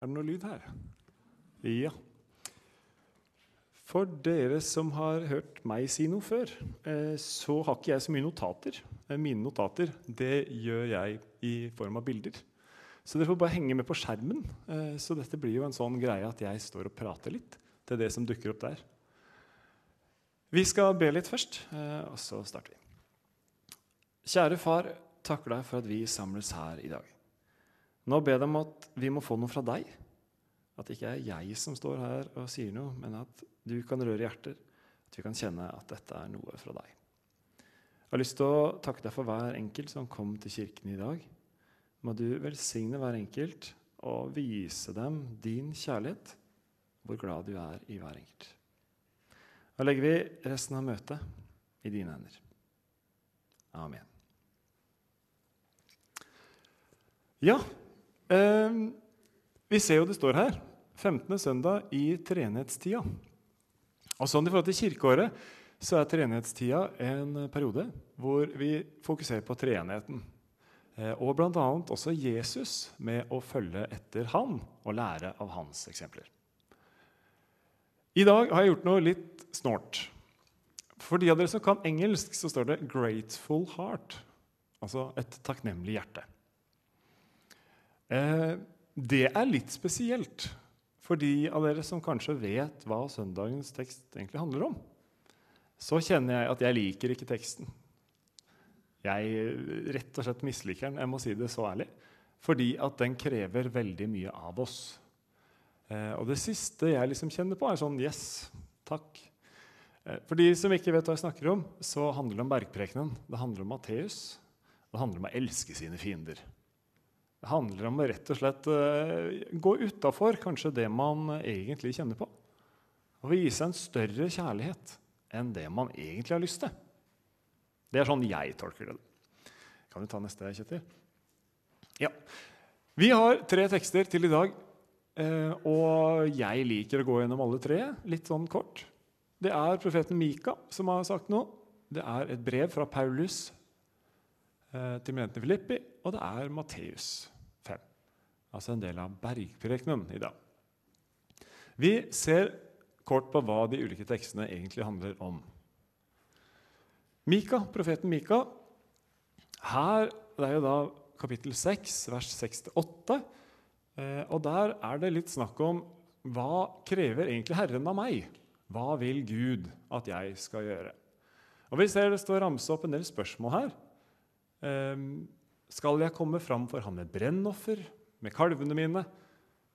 Er det noe lyd her? Ja. For dere som har hørt meg si noe før, eh, så har ikke jeg så mye notater. Eh, mine notater det gjør jeg i form av bilder. Så dere får bare henge med på skjermen. Eh, så dette blir jo en sånn greie at jeg står og prater litt til det som dukker opp der. Vi skal be litt først, og så starter vi. Kjære far, takker deg for at vi samles her i dag. Nå ber jeg dem at vi må få noe fra deg. At det ikke er jeg som står her og sier noe, men at du kan røre hjerter. At vi kan kjenne at dette er noe fra deg. Jeg har lyst til å takke deg for hver enkelt som kom til kirken i dag. Må du velsigne hver enkelt og vise dem din kjærlighet, hvor glad du er i hver enkelt. Da legger vi resten av møtet i dine hender. Amen. Ja, vi ser jo det står her 15. søndag i treenighetstida. Og sånn I forhold til kirkeåret så er treenighetstida en periode hvor vi fokuserer på treenigheten. Eh, og bl.a. også Jesus med å følge etter han og lære av hans eksempler. I dag har jeg gjort noe litt snålt. For de av dere som kan engelsk, så står det 'grateful heart', altså et takknemlig hjerte. Eh, det er litt spesielt for de av dere som kanskje vet hva søndagens tekst egentlig handler om. Så kjenner jeg at jeg liker ikke teksten. Jeg rett og slett misliker den. Jeg må si det så ærlig. Fordi at den krever veldig mye av oss. Eh, og det siste jeg liksom kjenner på, er sånn Yes, takk. Eh, for de som ikke vet hva jeg snakker om, så handler det om bergprekenen. Det handler om Matteus. Det handler om å elske sine fiender. Det handler om å rett og slett uh, gå utafor kanskje det man egentlig kjenner på. Og vise en større kjærlighet enn det man egentlig har lyst til. Det er sånn jeg tolker det. Kan du ta neste, Kjetil? Ja. Vi har tre tekster til i dag. Uh, og jeg liker å gå gjennom alle tre litt sånn kort. Det er profeten Mika som har sagt noe. Det er et brev fra Paulus Eh, til menigheten Filippi, og det er Matteus 5. Altså en del av bergprekenen i dag. Vi ser kort på hva de ulike tekstene egentlig handler om. Mika, Profeten Mika. Her det er jo da kapittel 6, vers 6-8. Eh, og der er det litt snakk om hva krever egentlig Herren av meg? Hva vil Gud at jeg skal gjøre? Og Vi ser det står ramse opp en del spørsmål her. Ehm, skal jeg komme fram for ham med brennoffer, med kalvene mine?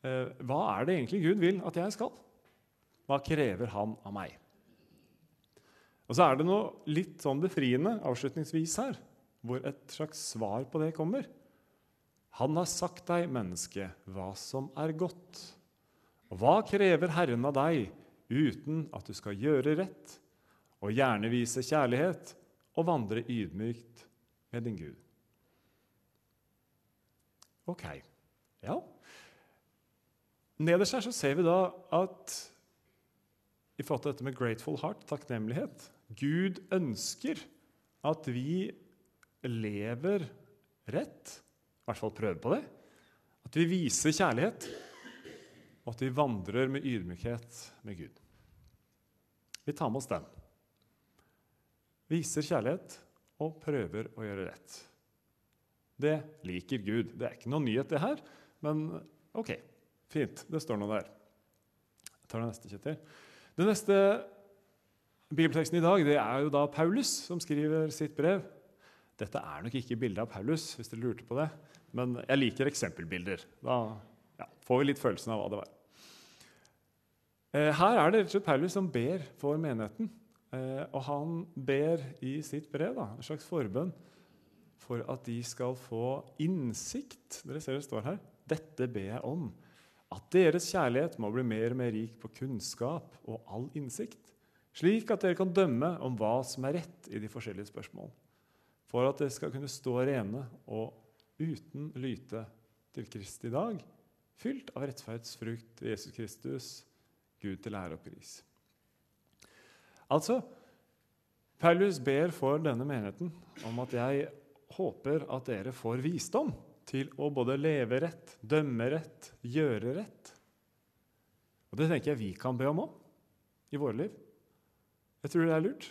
Eh, hva er det egentlig Gud vil at jeg skal? Hva krever han av meg? Og så er det noe litt sånn befriende avslutningsvis her, hvor et slags svar på det kommer. Han har sagt deg, menneske, hva som er godt. Og hva krever Herren av deg uten at du skal gjøre rett og gjerne vise kjærlighet og vandre ydmykt med din Gud. Ok. Ja. Nederst her så ser vi da at i forhold til dette med 'grateful heart', takknemlighet Gud ønsker at vi lever rett, i hvert fall prøver på det. At vi viser kjærlighet, og at vi vandrer med ydmykhet med Gud. Vi tar med oss den. Viser kjærlighet, og prøver å gjøre rett. Det liker Gud. Det er ikke noe nyhet, det her, men ok, fint. Det står noe der. Jeg tar det neste, Kjetil. Den neste bibelteksten i dag det er jo da Paulus som skriver sitt brev. Dette er nok ikke bildet av Paulus, hvis dere lurte på det, men jeg liker eksempelbilder. Da ja, får vi litt følelsen av hva det var. Eh, her er det rett og slett Paulus som ber for menigheten. Eh, og han ber i sitt brev da, en slags forbønn for at de skal få innsikt. Dere ser det står her. Dette ber jeg om. At deres kjærlighet må bli mer og mer rik på kunnskap og all innsikt, slik at dere kan dømme om hva som er rett i de forskjellige spørsmål, for at dere skal kunne stå rene og uten lyte til Kristi dag, fylt av rettferdsfrukt ved Jesus Kristus, Gud til ære og pris. Altså, Paulus ber for denne menigheten om at jeg håper at dere får visdom til å både leve rett, dømme rett, gjøre rett. Og Det tenker jeg vi kan be om òg i våre liv. Jeg tror det er lurt.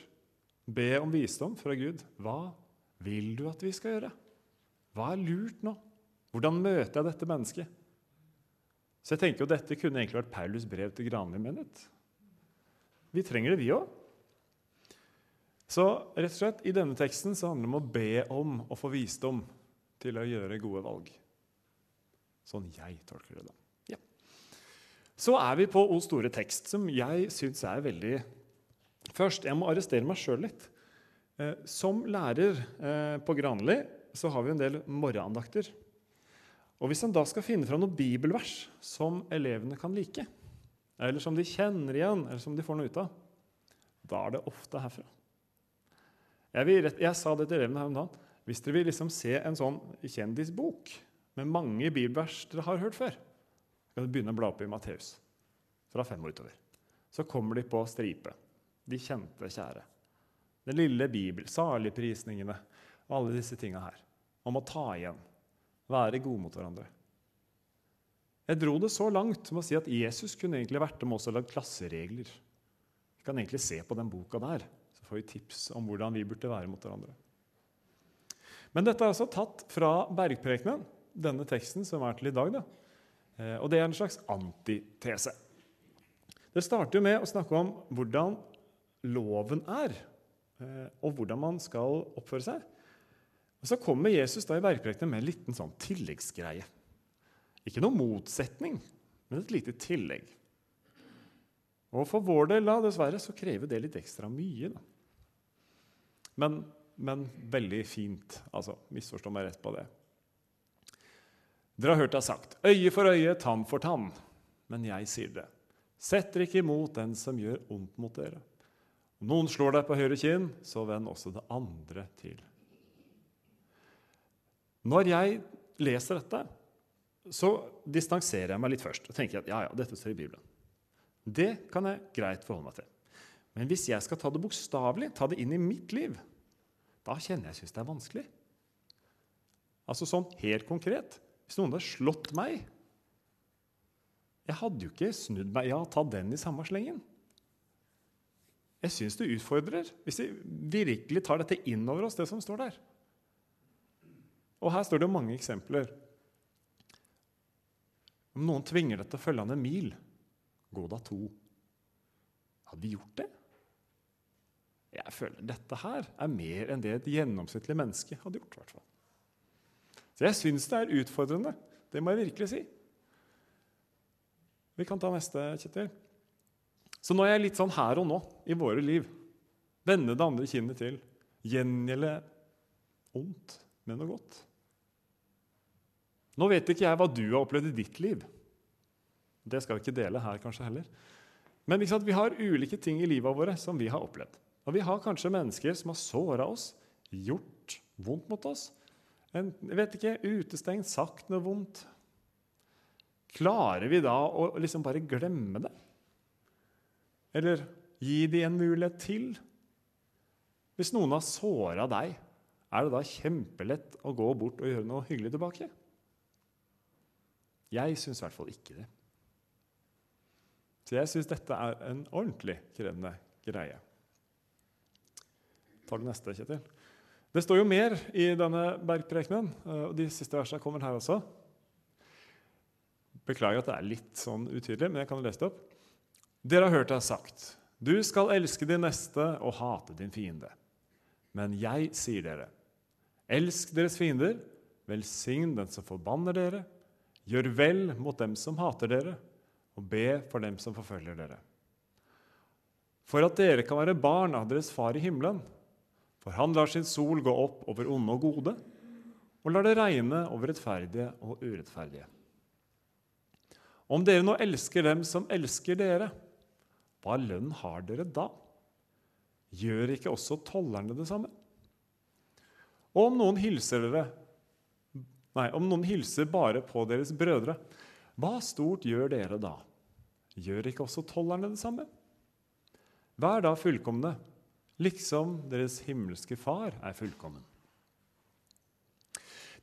Be om visdom fra Gud. Hva vil du at vi skal gjøre? Hva er lurt nå? Hvordan møter jeg dette mennesket? Så jeg tenker jo Dette kunne egentlig vært Paulus' brev til Granli menighet. Vi trenger det, vi òg. Så rett og slett, i denne teksten så handler det om å be om å få visdom til å gjøre gode valg. Sånn jeg tolker det, da. Ja. Så er vi på O store tekst, som jeg syns er veldig Først, jeg må arrestere meg sjøl litt. Eh, som lærer eh, på Granli så har vi en del morgenandakter. Og Hvis en da skal finne fram noen bibelvers som elevene kan like, eller som de kjenner igjen, eller som de får noe ut av, da er det ofte herfra. Jeg, vil, jeg sa det til elevene her om dagen. Hvis dere vil liksom se en sånn kjendisbok med mange bibelvers dere har hørt før, kan dere begynne å bla opp i Matteus fra fem år utover. Så kommer de på stripe. De kjente, kjære. Den lille Bibel, saligprisningene og alle disse tinga her. Om å ta igjen. Være gode mot hverandre. Jeg dro det så langt som å si at Jesus kunne egentlig vært oss og lagd klasseregler. Vi kan egentlig se på den boka der, får vi tips om hvordan vi burde være mot hverandre. Men dette er altså tatt fra Bergprekenen, denne teksten som er til i dag. Da. Eh, og det er en slags antitese. Det starter med å snakke om hvordan loven er, eh, og hvordan man skal oppføre seg. Og Så kommer Jesus da i Bergprekenen med en liten sånn tilleggsgreie. Ikke noen motsetning, men et lite tillegg. Og For vår del da, dessverre, så krever det litt ekstra mye. da. Men, men veldig fint. altså, Misforstå meg rett på det. Dere har hørt det sagt 'øye for øye, tann for tann'. Men jeg sier det. Sett dere ikke imot den som gjør ondt mot dere. Om noen slår deg på høyre kinn, så vend også det andre til. Når jeg leser dette, så distanserer jeg meg litt først og tenker at ja, ja, dette står i Bibelen. Det kan jeg greit forholde meg til. Men hvis jeg skal ta det bokstavelig, ta det inn i mitt liv, da kjenner jeg synes det er vanskelig. Altså sånn helt konkret. Hvis noen hadde slått meg Jeg hadde jo ikke snudd meg Ja, ta den i samme slengen. Jeg syns det utfordrer, hvis vi virkelig tar dette inn over oss, det som står der. Og her står det mange eksempler. Om noen tvinger deg til å følge han en mil, gå da to. Hadde vi gjort det? Jeg føler dette her er mer enn det et gjennomsnittlig menneske hadde gjort. Hvertfall. Så jeg syns det er utfordrende. Det må jeg virkelig si. Vi kan ta neste, Kjetil. Så nå er jeg litt sånn her og nå i våre liv. Vende det andre kinnet til. Gjengjelde ondt med noe godt. Nå vet ikke jeg hva du har opplevd i ditt liv. Det skal vi ikke dele her kanskje heller. Men vi har ulike ting i livet våre som vi har opplevd. Og vi har kanskje mennesker som har såra oss, gjort vondt mot oss. En, vet ikke, utestengt, sagt noe vondt. Klarer vi da å liksom bare glemme det? Eller gi de en mulighet til? Hvis noen har såra deg, er det da kjempelett å gå bort og gjøre noe hyggelig tilbake? Jeg syns i hvert fall ikke det. Så jeg syns dette er en ordentlig krevende greie. Ta det neste, Kjetil. Det står jo mer i denne bergprekenen, og de siste versene kommer her også. Beklager at det er litt sånn utydelig, men jeg kan lese det opp. Dere har hørt det sagt, du skal elske din neste og hate din fiende. Men jeg sier dere, elsk deres fiender, velsign den som forbanner dere, Gjør vel mot dem som hater dere, og be for dem som forfølger dere. For at dere kan være barn av deres far i himmelen. For han lar sin sol gå opp over onde og gode, og lar det regne over rettferdige og urettferdige. Om dere nå elsker dem som elsker dere, hva lønn har dere da? Gjør ikke også tollerne det samme? Og om noen hilser dere Nei, om noen hilser bare på deres brødre, hva stort gjør dere da? Gjør ikke også tollerne det samme? Vær da fullkomne, liksom deres himmelske Far er fullkommen.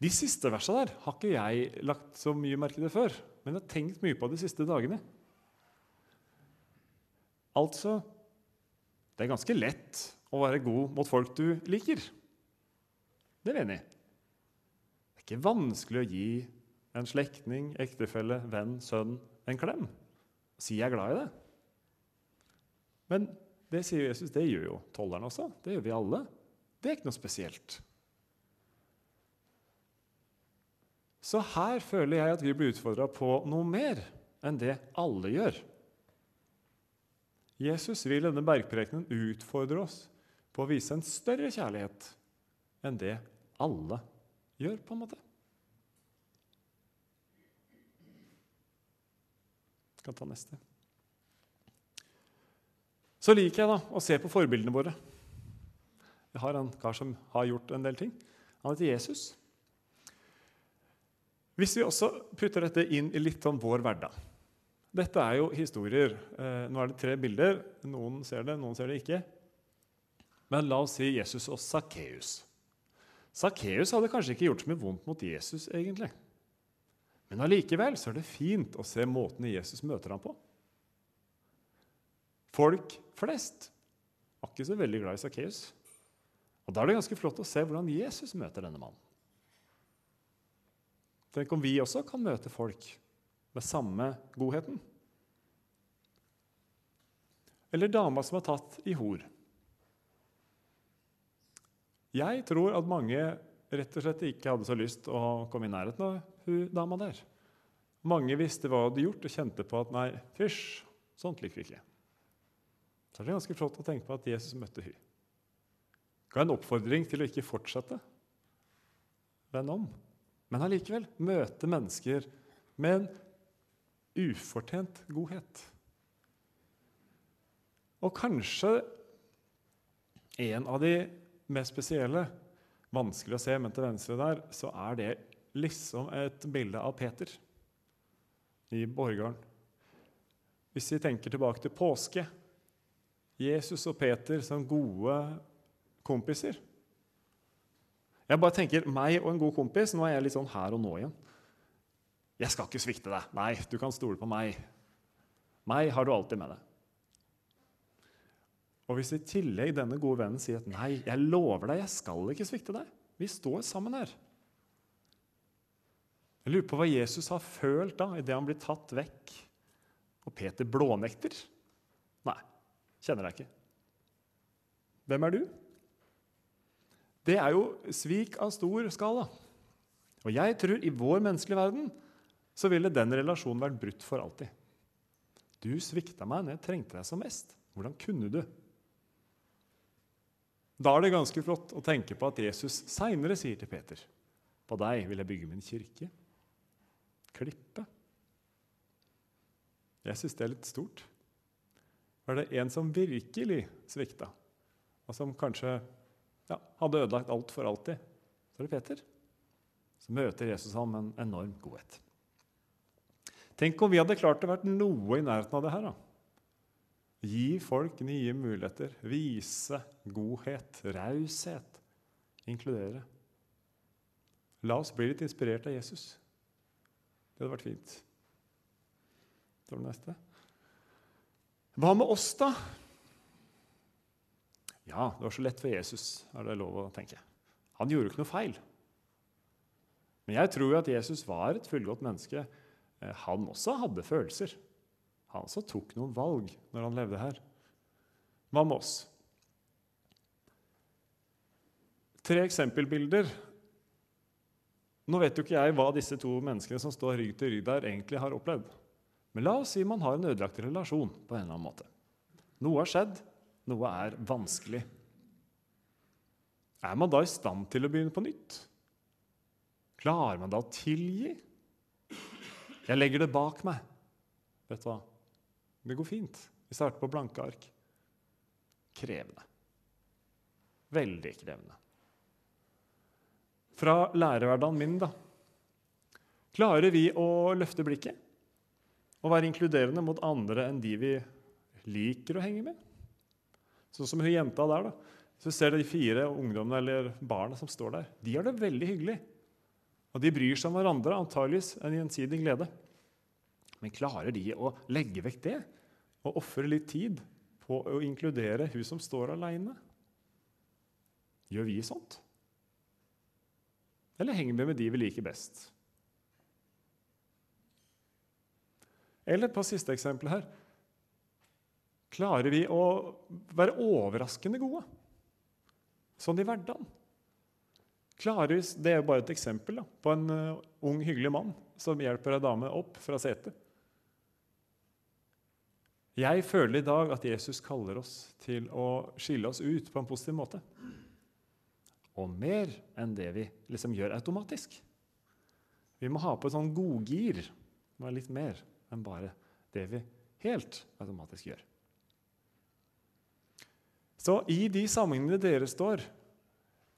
De siste versene der har ikke jeg lagt så mye merke til før, men jeg har tenkt mye på de siste dagene. Altså Det er ganske lett å være god mot folk du liker. Det er vi enig i. Det er ikke vanskelig å gi en slektning, ektefelle, venn, sønn en klem. Si jeg er glad i det. Men det sier Jesus, det gjør jo tolleren også. Det gjør vi alle. Det er ikke noe spesielt. Så her føler jeg at vi blir utfordra på noe mer enn det alle gjør. Jesus vil denne bergprekenen utfordre oss på å vise en større kjærlighet enn det alle gjør, på en måte. Kan ta neste. Så liker jeg da å se på forbildene våre. Jeg har en kar som har gjort en del ting. Han heter Jesus. Hvis vi også putter dette inn i litt sånn vår hverdag Dette er jo historier. Eh, nå er det tre bilder. Noen ser det, noen ser det ikke. Men la oss si Jesus og Sakkeus. Sakkeus hadde kanskje ikke gjort så mye vondt mot Jesus, egentlig. Men allikevel er det fint å se måten Jesus møter ham på. Folk flest var ikke så veldig glad i Sakkeus. Og Da er det ganske flott å se hvordan Jesus møter denne mannen. Tenk om vi også kan møte folk med samme godheten. Eller dama som er tatt i hor. Jeg tror at mange rett og slett ikke hadde så lyst å komme i nærheten av hun dama der. Mange visste hva hun hadde gjort, og kjente på at nei, fysj, sånt liker vi ikke. Så er det ganske flott å tenke på at Jesus møtte hun. Ga en oppfordring til å ikke fortsette. Vend om. Men allikevel møte mennesker med en ufortjent godhet. Og kanskje en av de mest spesielle, vanskelig å se, men til venstre der, så er det liksom et bilde av Peter i borggården. Hvis vi tenker tilbake til påske Jesus og Peter som gode kompiser. Jeg bare tenker meg og en god kompis. Nå er jeg litt sånn her og nå igjen. Jeg skal ikke svikte deg. Nei, du kan stole på meg. Meg har du alltid med deg. Og hvis i tillegg denne gode vennen sier at 'nei, jeg lover deg, jeg skal ikke svikte deg', vi står sammen her Jeg lurer på hva Jesus har følt da idet han blir tatt vekk, og Peter blånekter. Nei, kjenner deg ikke. Hvem er du? Det er jo svik av stor skala. Og jeg tror i vår menneskelige verden så ville den relasjonen vært brutt for alltid. Du svikta meg når jeg trengte deg som mest. Hvordan kunne du? Da er det ganske flott å tenke på at Jesus seinere sier til Peter På deg vil jeg bygge min kirke. Klippe. Jeg syns det er litt stort. Var det en som virkelig svikta, og som kanskje ja, hadde ødelagt alt for alltid, så er det Peter. Så møter Jesus ham med en enorm godhet. Tenk om vi hadde klart å være noe i nærheten av det her. da. Gi folk nye muligheter, vise godhet, raushet, inkludere. La oss bli litt inspirert av Jesus. Det hadde vært fint. Så det neste. Hva med oss, da? Ja, det var så lett for Jesus, er det lov å tenke. Han gjorde ikke noe feil. Men jeg tror at Jesus var et fullgodt menneske. Eh, han også hadde følelser. Han som tok noen valg når han levde her. Hva med oss? Tre eksempelbilder. Nå vet jo ikke jeg hva disse to menneskene som står rygg til rygg der, egentlig har opplevd. Men la oss si man har en ødelagt relasjon på en eller annen måte. Noe har skjedd, noe er vanskelig. Er man da i stand til å begynne på nytt? Klarer man da å tilgi? Jeg legger det bak meg. Vet du hva? Det går fint. Vi starter på blanke ark. Krevende. Veldig krevende. Fra lærerhverdagen min, da. Klarer vi å løfte blikket og være inkluderende mot andre enn de vi liker å henge med? Sånn som hun jenta der. da. Så ser de fire ungdommene eller barna som står der. De har det veldig hyggelig. Og de bryr seg om hverandre, antageligvis en gjensidig glede. Men klarer de å legge vekk det og ofre litt tid på å inkludere hun som står aleine? Gjør vi sånt? Eller henger vi med de vi liker best? Eller på siste eksempel her Klarer vi å være overraskende gode sånn i hverdagen? Klarer vi, Det er jo bare et eksempel da, på en uh, ung, hyggelig mann som hjelper ei dame opp fra setet. Jeg føler i dag at Jesus kaller oss til å skille oss ut på en positiv måte. Og mer enn det vi liksom gjør automatisk. Vi må ha på et sånn godgir. Det litt mer enn bare det vi helt automatisk gjør. Så i de sammenhengene dere står,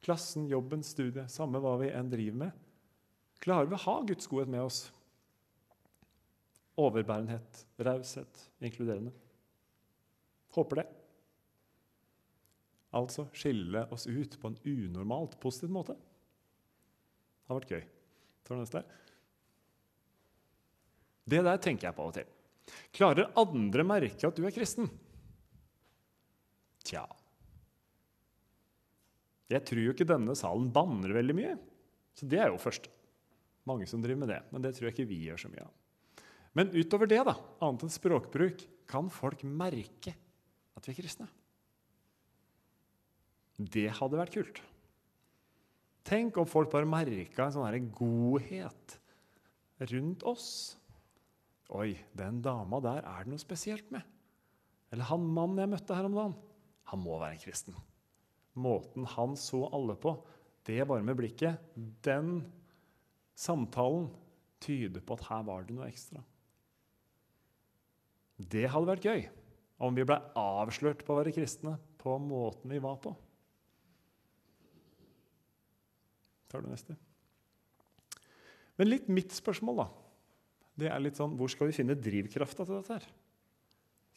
klassen, jobben, studiet, samme hva vi enn driver med, klarer vi å ha Guds godhet med oss. Overbærenhet, raushet, inkluderende. Håper det. Altså skille oss ut på en unormalt positiv måte. Det har vært gøy. Tar neste. Det der tenker jeg på av og til. Klarer andre merke at du er kristen? Tja Jeg tror jo ikke denne salen banner veldig mye. Så det er jo først. Mange som driver med det. Men det tror jeg ikke vi gjør så mye av. Men utover det, da, annet enn språkbruk, kan folk merke at vi er kristne. Det hadde vært kult. Tenk om folk bare merka en sånn godhet rundt oss. Oi, den dama der er det noe spesielt med. Eller han mannen jeg møtte her om dagen. Han må være en kristen. Måten han så alle på, det bare med blikket, den samtalen tyder på at her var det noe ekstra. Det hadde vært gøy om vi ble avslørt på å være kristne på måten vi var på. Tar du neste? Men litt mitt spørsmål, da. Det er litt sånn Hvor skal vi finne drivkrafta til dette her?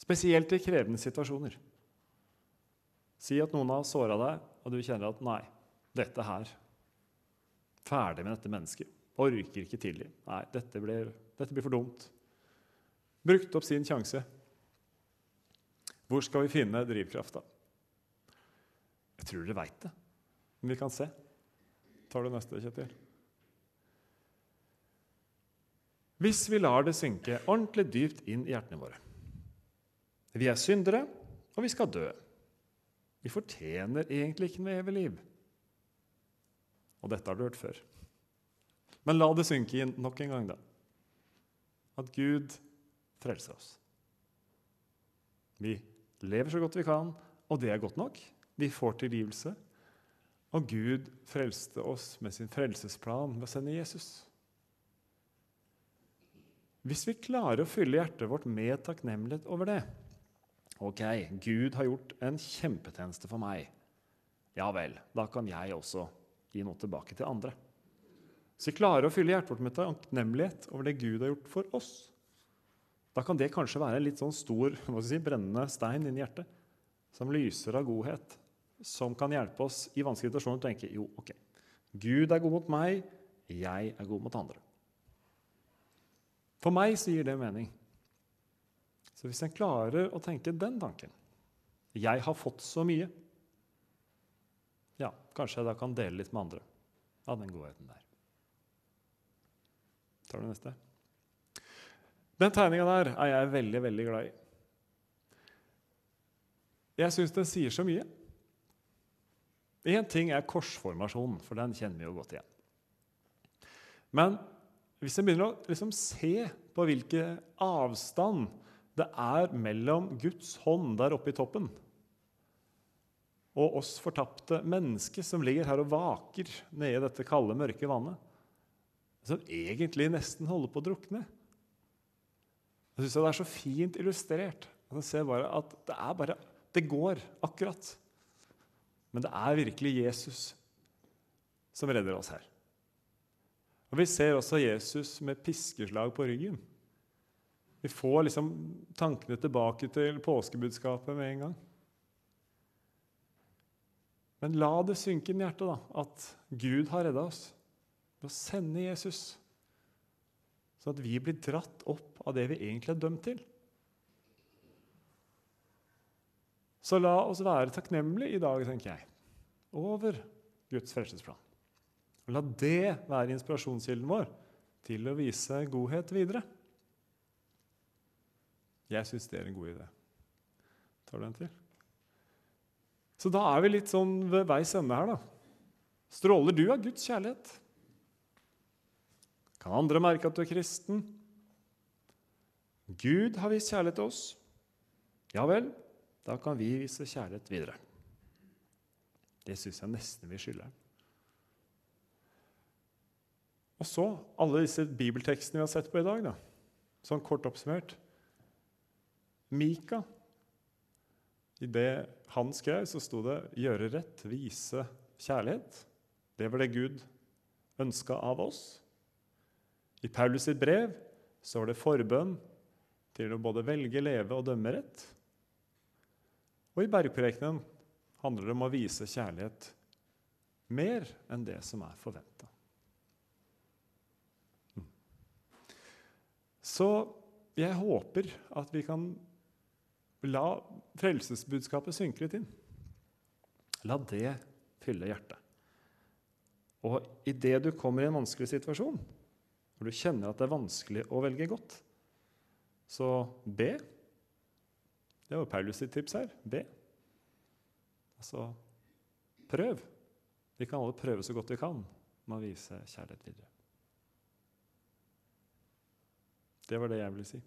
Spesielt i krevende situasjoner. Si at noen har såra deg, og du kjenner at 'nei, dette her Ferdig med dette mennesket. Orker ikke tilgi. Nei, dette blir, dette blir for dumt. Brukt opp sin sjanse. Hvor skal vi finne drivkrafta? Jeg tror dere veit det, men vi kan se. Tar du neste, Kjetil? Hvis vi lar det synke ordentlig dypt inn i hjertene våre Vi er syndere, og vi skal dø. Vi fortjener egentlig ikke noe evig liv. Og dette har du hørt før. Men la det synke inn nok en gang, da. At Gud frelser oss. Vi lever så godt vi kan, og det er godt nok. Vi får tilgivelse. Og Gud frelste oss med sin frelsesplan ved å sende Jesus. Hvis vi klarer å fylle hjertet vårt med takknemlighet over det Ok, Gud har gjort en kjempetjeneste for meg. Ja vel, da kan jeg også gi noe tilbake til andre. Hvis vi klarer å fylle hjertet vårt med takknemlighet over det Gud har gjort for oss, da kan det kanskje være en litt sånn stor si, brennende stein inni hjertet som lyser av godhet, som kan hjelpe oss i vanskelige situasjoner til å tenke jo, ok, Gud er god mot meg, jeg er god mot andre. For meg så gir det mening. Så hvis en klarer å tenke den tanken Jeg har fått så mye. Ja, kanskje jeg da kan dele litt med andre av den godheten der. Tar du neste? Den tegninga der er jeg veldig, veldig glad i. Jeg syns den sier så mye. Én ting er korsformasjonen, for den kjenner vi jo godt igjen. Men hvis en begynner å liksom se på hvilken avstand det er mellom Guds hånd der oppe i toppen og oss fortapte mennesker som ligger her og vaker nede i dette kalde, mørke vannet, som egentlig nesten holder på å drukne Jeg syns det er så fint illustrert. Man ser bare at det er bare Det går akkurat. Men det er virkelig Jesus som redder oss her. Og Vi ser også Jesus med piskeslag på ryggen. Vi får liksom tankene tilbake til påskebudskapet med en gang. Men la det synke inn i hjertet da, at Gud har redda oss. ved å sende Jesus, sånn at vi blir dratt opp av det vi egentlig er dømt til. Så la oss være takknemlige i dag, tenker jeg, over Guds frelsesplan. La det være inspirasjonskilden vår til å vise godhet videre. Jeg syns det er en god idé. Tar du en til? Så da er vi litt sånn ved veis ende her, da. Stråler du av Guds kjærlighet? Kan andre merke at du er kristen? Gud har vist kjærlighet til oss. Ja vel, da kan vi vise kjærlighet videre. Det syns jeg nesten vi skylder. Og så alle disse bibeltekstene vi har sett på i dag. da. Sånn kort oppsummert. Mika I det han skrev, så sto det 'gjøre rett, vise kjærlighet'. Det var det Gud ønska av oss. I Paulus sitt brev så var det forbønn til å både velge, leve og dømme rett. Og i bergprekenen handler det om å vise kjærlighet mer enn det som er forventa. Mm. Så jeg håper at vi kan la frelsesbudskapet synke litt inn. La det fylle hjertet. Og idet du kommer i en vanskelig situasjon, hvor du kjenner at det er vanskelig å velge godt, så be. Det var Paulus sitt tips her. Be. Altså prøv. Vi kan alle prøve så godt vi kan med å vise kjærlighet videre. Det var det jeg ville si.